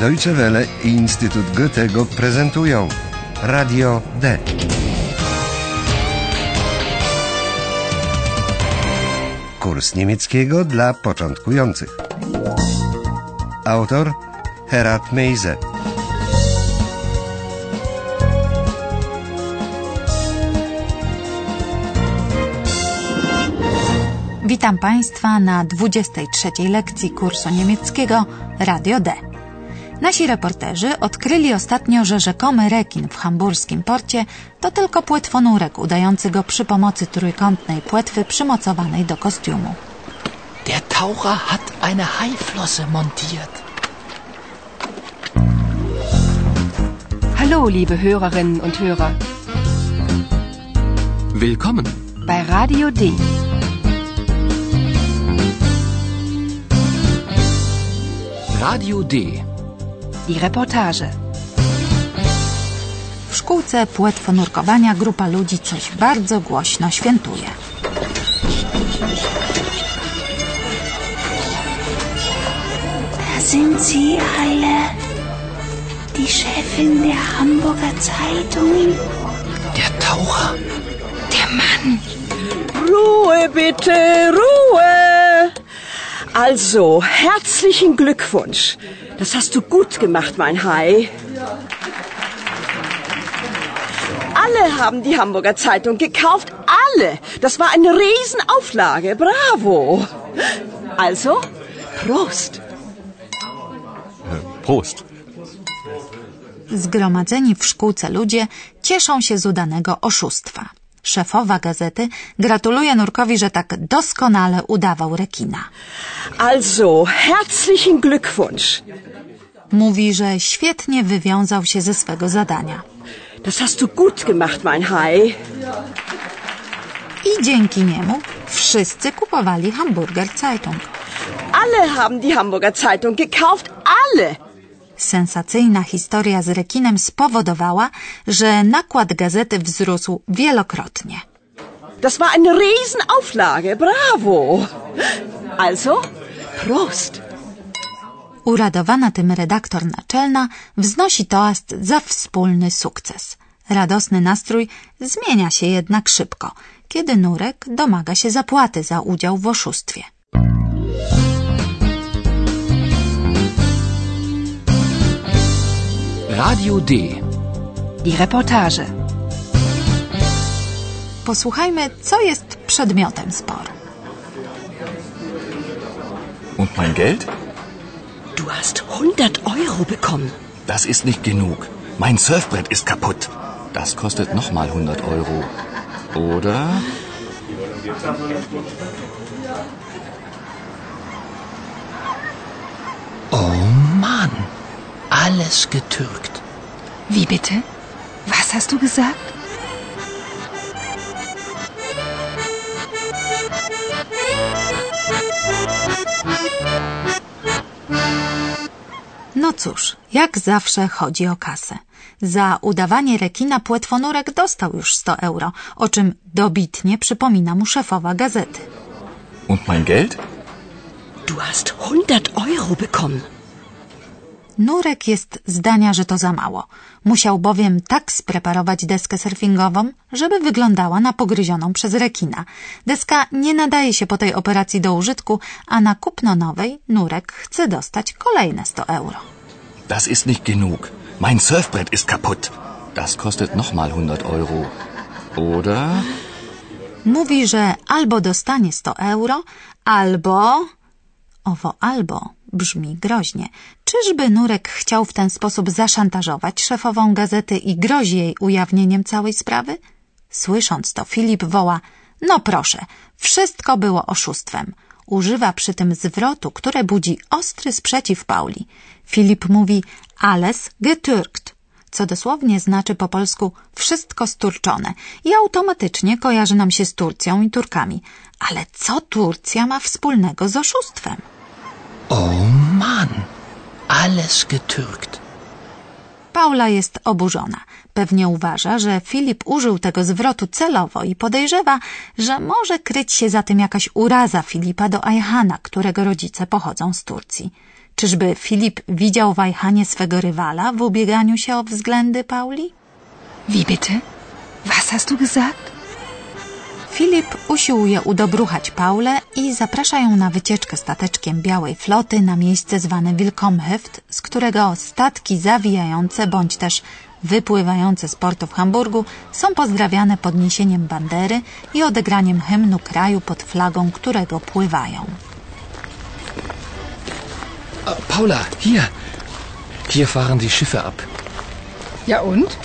Deutsche Welle i Instytut Goethego prezentują Radio D. Kurs niemieckiego dla początkujących. Autor Herat Meise. Witam Państwa na 23 lekcji kursu niemieckiego Radio D. Nasi reporterzy odkryli ostatnio, że rzekomy rekin w hamburskim porcie to tylko płetwonurek udający go przy pomocy trójkątnej płetwy przymocowanej do kostiumu. Der Taucher hat eine Haiflosse montiert. Hallo, liebe Hörerinnen und Hörer. Willkommen. Bei Radio D. Radio D. Die Reportage. W szkółce płetwonurkowania grupa ludzi coś bardzo głośno świętuje. Da sind sie alle. Die Chefin der Hamburger Zeitung. Der Taucher. Der Mann. Ruhe bitte, Ruhe. Also, herzlichen Glückwunsch. Das hast du gut gemacht, mein Hai. Alle haben die Hamburger Zeitung gekauft. Alle. Das war eine Riesenauflage. Bravo. Also, Prost. Prost. Zgromadzeni w szkółce ludzie cieszą się z udanego oszustwa. Szefowa gazety gratuluje Nurkowi, że tak doskonale udawał rekina. Also, herzlichen Glückwunsch. Mówi, że świetnie wywiązał się ze swego zadania. Das hast du gut gemacht, mein Hai. I dzięki niemu wszyscy kupowali Hamburger Zeitung. Alle haben die Hamburger Zeitung gekauft. Alle. Sensacyjna historia z rekinem spowodowała, że nakład gazety wzrósł wielokrotnie. Das war eine Riesenauflage. Bravo. Also, Prost. Uradowana tym redaktor naczelna wznosi toast za wspólny sukces. Radosny nastrój zmienia się jednak szybko, kiedy Nurek domaga się zapłaty za udział w oszustwie. Radio D. Die Reportage. Posłuchajmy, co jest przedmiotem sporu. Und mein Geld? Du hast 100 Euro bekommen. Das ist nicht genug. Mein Surfbrett ist kaputt. Das kostet nochmal 100 Euro. Oder? Oh Mann. Alles getürkt. Wie bitte? Was hast du gesagt? No cóż, jak zawsze chodzi o kasę. Za udawanie rekina płetwonurek dostał już 100 euro, o czym dobitnie przypomina mu szefowa gazety. Und mein Geld? Du hast 100 Euro bekommen. Nurek jest zdania, że to za mało. Musiał bowiem tak spreparować deskę surfingową, żeby wyglądała na pogryzioną przez rekina. Deska nie nadaje się po tej operacji do użytku, a na kupno nowej Nurek chce dostać kolejne 100 euro. Das ist nicht genug. Mein Surfbrett ist kaputt. Das kostet nochmal 100 Euro. Oder? Mówi, że albo dostanie 100 euro, albo... Owo albo brzmi groźnie. Czyżby Nurek chciał w ten sposób zaszantażować szefową gazety i grozi jej ujawnieniem całej sprawy? Słysząc to, Filip woła: No proszę, wszystko było oszustwem. Używa przy tym zwrotu, które budzi ostry sprzeciw Pauli. Filip mówi alles getürkt, co dosłownie znaczy po polsku wszystko sturczone i automatycznie kojarzy nam się z Turcją i Turkami. Ale co Turcja ma wspólnego z oszustwem? Oh Mann. Alles getürkt. Paula jest oburzona. Pewnie uważa, że Filip użył tego zwrotu celowo i podejrzewa, że może kryć się za tym jakaś uraza Filipa do Ayhana, którego rodzice pochodzą z Turcji. Czyżby Filip widział wajchanie swego rywala w ubieganiu się o względy Pauli? Wie bitte? Was hast du gesagt? Filip usiłuje udobruchać Paulę i zaprasza ją na wycieczkę stateczkiem białej floty na miejsce zwane Wilkomhöft, z którego statki zawijające bądź też wypływające z portu w Hamburgu są pozdrawiane podniesieniem bandery i odegraniem hymnu kraju pod flagą, którego pływają. Paula, hier. Hier fahren die Schiffe ab. Ja und?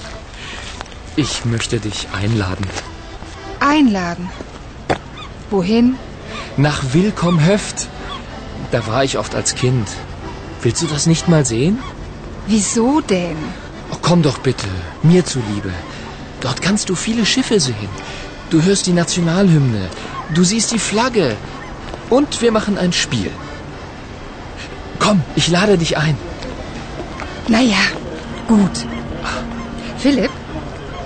Ich möchte dich einladen. Einladen. Wohin? Nach Willkomhöft. Da war ich oft als Kind. Willst du das nicht mal sehen? Wieso denn? Oh, komm doch bitte, mir zuliebe. Dort kannst du viele Schiffe sehen. Du hörst die Nationalhymne. Du siehst die Flagge. Und wir machen ein Spiel. Komm, ich lade dich ein. Naja, gut. Philipp,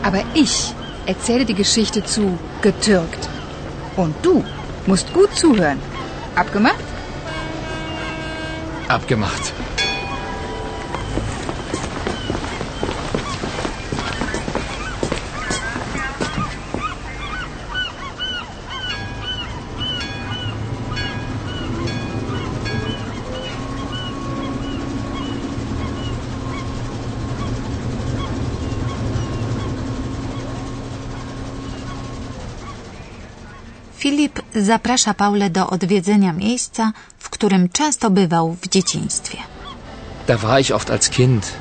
aber ich erzähle die Geschichte zu getürkt. Und du musst gut zuhören. Abgemacht? Abgemacht. Filip zaprasza Paulę do odwiedzenia miejsca, w którym często bywał w dzieciństwie. Da war ich oft als Kind.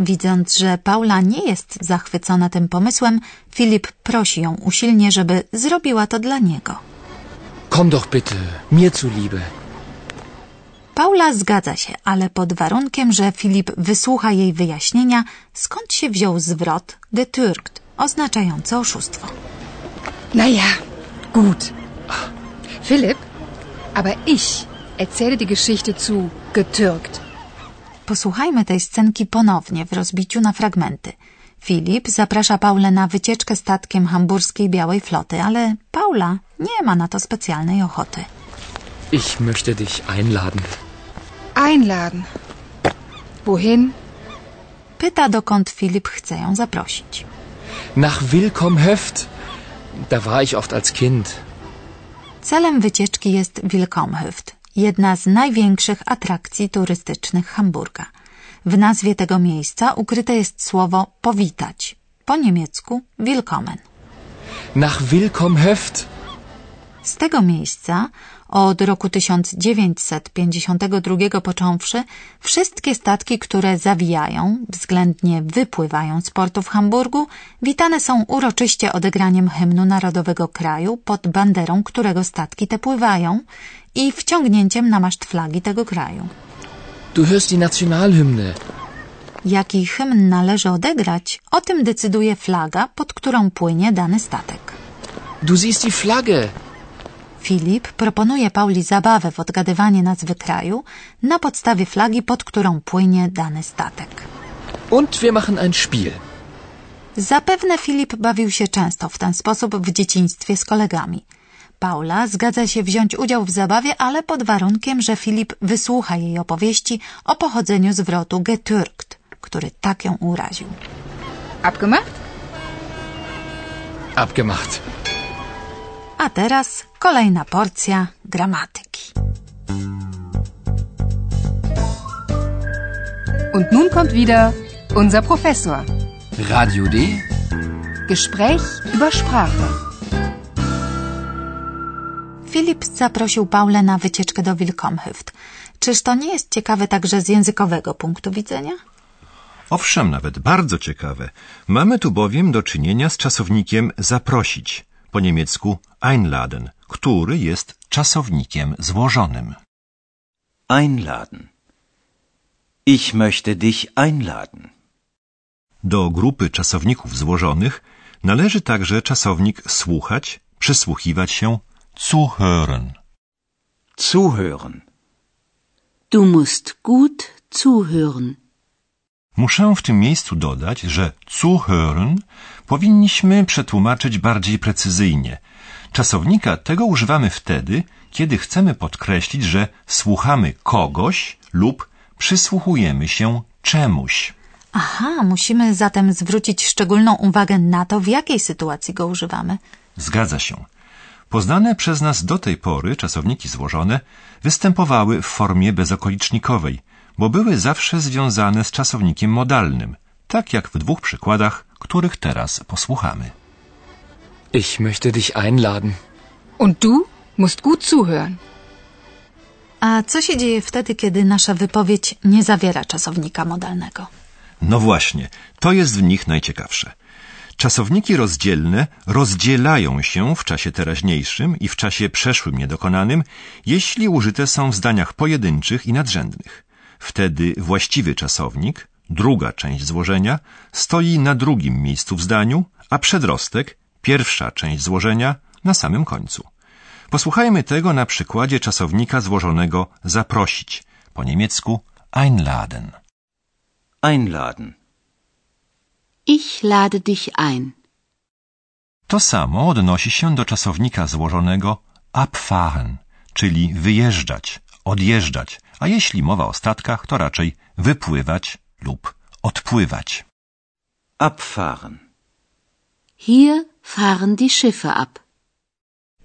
Widząc, że Paula nie jest zachwycona tym pomysłem, Filip prosi ją usilnie, żeby zrobiła to dla niego. Komm doch bitte, mir zuliebe. Paula zgadza się, ale pod warunkiem, że Filip wysłucha jej wyjaśnienia, skąd się wziął zwrot getürkt, oznaczający oszustwo. Naja, gut. Philipp, aber ich erzähle die Geschichte zu getürkt. Posłuchajmy tej scenki ponownie w rozbiciu na fragmenty. Filip zaprasza Paulę na wycieczkę statkiem hamburskiej Białej Floty, ale Paula nie ma na to specjalnej ochoty. Ich möchte dich einladen. Einladen. Wohin? Pyta, dokąd Filip chce ją zaprosić. Nach Willkomhöft. Da war ich oft als Kind. Celem wycieczki jest Wilkomhöft, jedna z największych atrakcji turystycznych Hamburga. W nazwie tego miejsca ukryte jest słowo powitać, po niemiecku willkommen. Nach Willkomhöft. Z tego miejsca od roku 1952 począwszy wszystkie statki, które zawijają, względnie wypływają z portu w Hamburgu, witane są uroczyście odegraniem hymnu narodowego kraju pod banderą, którego statki te pływają i wciągnięciem na maszt flagi tego kraju. Du hörst die Nationalhymne. Jaki hymn należy odegrać, o tym decyduje flaga, pod którą płynie dany statek. Du siehst die Flagge. Filip proponuje Pauli zabawę w odgadywanie nazwy kraju na podstawie flagi, pod którą płynie dany statek. Und wir machen ein Spiel. Zapewne Filip bawił się często w ten sposób w dzieciństwie z kolegami. Paula zgadza się wziąć udział w zabawie, ale pod warunkiem, że Filip wysłucha jej opowieści o pochodzeniu zwrotu getürkt, który tak ją uraził. Abgemacht? Abgemacht. A teraz kolejna porcja gramatyki. Und nun kommt wieder unser Professor. Radio D. Gespräch über Sprache. Filip zaprosił Paulę na wycieczkę do Wilkomhöft. Czyż to nie jest ciekawe także z językowego punktu widzenia? Owszem, nawet bardzo ciekawe. Mamy tu bowiem do czynienia z czasownikiem zaprosić, po niemiecku einladen, który jest czasownikiem złożonym. Einladen. Ich möchte dich einladen. Do grupy czasowników złożonych należy także czasownik słuchać, przysłuchiwać się, zuhören. Zuhören. Du musst gut zuhören. Muszę w tym miejscu dodać, że zuhören powinniśmy przetłumaczyć bardziej precyzyjnie. Czasownika tego używamy wtedy, kiedy chcemy podkreślić, że słuchamy kogoś lub przysłuchujemy się czemuś. Aha, musimy zatem zwrócić szczególną uwagę na to, w jakiej sytuacji go używamy. Zgadza się. Poznane przez nas do tej pory czasowniki złożone występowały w formie bezokolicznikowej, bo były zawsze związane z czasownikiem modalnym, tak jak w dwóch przykładach, których teraz posłuchamy. Ich möchte dich einladen. Und du musst gut zuhören. A co się dzieje wtedy, kiedy nasza wypowiedź nie zawiera czasownika modalnego? No właśnie, to jest w nich najciekawsze. Czasowniki rozdzielne rozdzielają się w czasie teraźniejszym i w czasie przeszłym niedokonanym, jeśli użyte są w zdaniach pojedynczych i nadrzędnych. Wtedy właściwy czasownik, druga część złożenia, stoi na drugim miejscu w zdaniu, a przedrostek, pierwsza część złożenia, na samym końcu. Posłuchajmy tego na przykładzie czasownika złożonego zaprosić, po niemiecku einladen. Einladen. Ich lade dich ein. To samo odnosi się do czasownika złożonego abfahren, czyli wyjeżdżać, odjeżdżać, a jeśli mowa o statkach, to raczej wypływać lub odpływać. Abfahren. Hier fahren die Schiffe ab.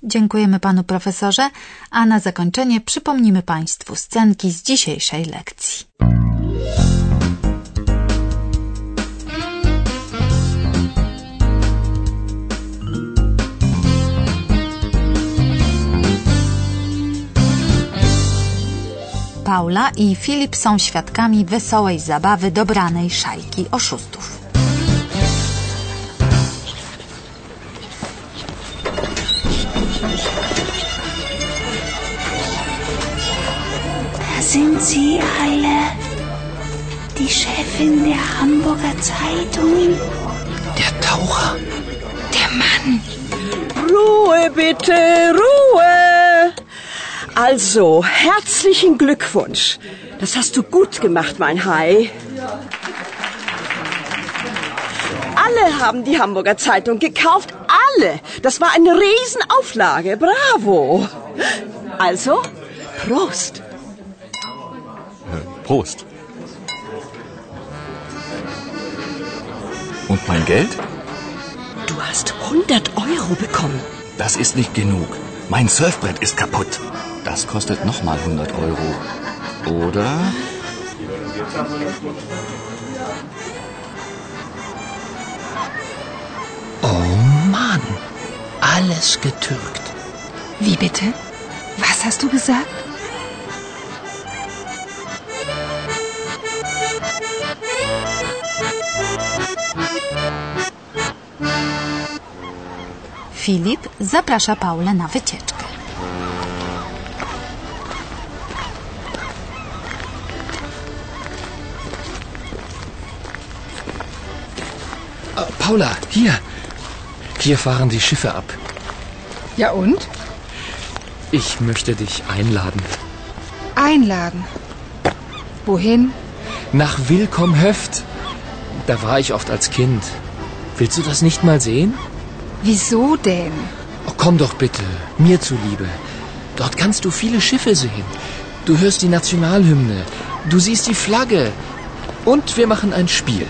Dziękujemy panu profesorze, a na zakończenie przypomnimy państwu scenki z dzisiejszej lekcji. Paula i Filip są świadkami wesołej zabawy dobranej szajki oszustów. Da sind sie alle. Die Chefin der Hamburger Zeitung. Der Taucher. Der Mann. Ruhe bitte, Ruhe! Also, herzlichen Glückwunsch. Das hast du gut gemacht, mein Hai. Alle haben die Hamburger Zeitung gekauft. Alle. Das war eine Riesenauflage. Bravo. Also, Prost. Prost. Und mein Geld? Du hast 100 Euro bekommen. Das ist nicht genug. Mein Surfbrett ist kaputt. Das kostet nochmal 100 Euro. Oder? Oh Mann. Alles getürkt. Wie bitte? Was hast du gesagt? Filip zaprasza Paulę na wycieczkę. Paula, hier. Hier fahren die Schiffe ab. Ja und? Ich möchte dich einladen. Einladen. Wohin? Nach Willkommhöft. Da war ich oft als Kind. Willst du das nicht mal sehen? Wieso denn? Oh, komm doch bitte, mir zuliebe. Dort kannst du viele Schiffe sehen. Du hörst die Nationalhymne. Du siehst die Flagge. Und wir machen ein Spiel.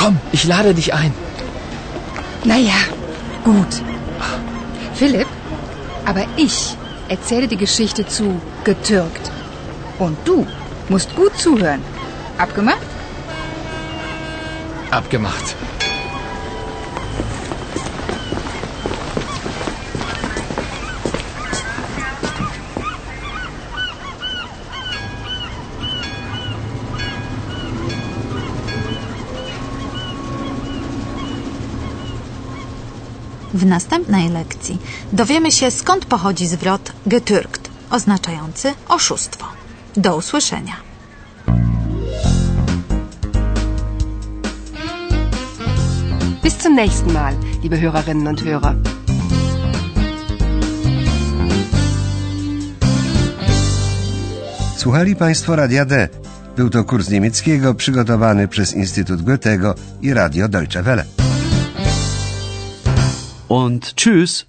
Komm, ich lade dich ein. Naja, gut. Philipp, aber ich erzähle die Geschichte zu getürkt. Und du musst gut zuhören. Abgemacht? Abgemacht. W następnej lekcji dowiemy się, skąd pochodzi zwrot getürkt, oznaczający oszustwo. Do usłyszenia. Bis zum nächsten Mal, liebe Hörerinnen und Hörer. Słuchali Państwo Radia D. Był to kurs niemieckiego przygotowany przez Instytut Goethego i Radio Deutsche Welle. Und tschüss.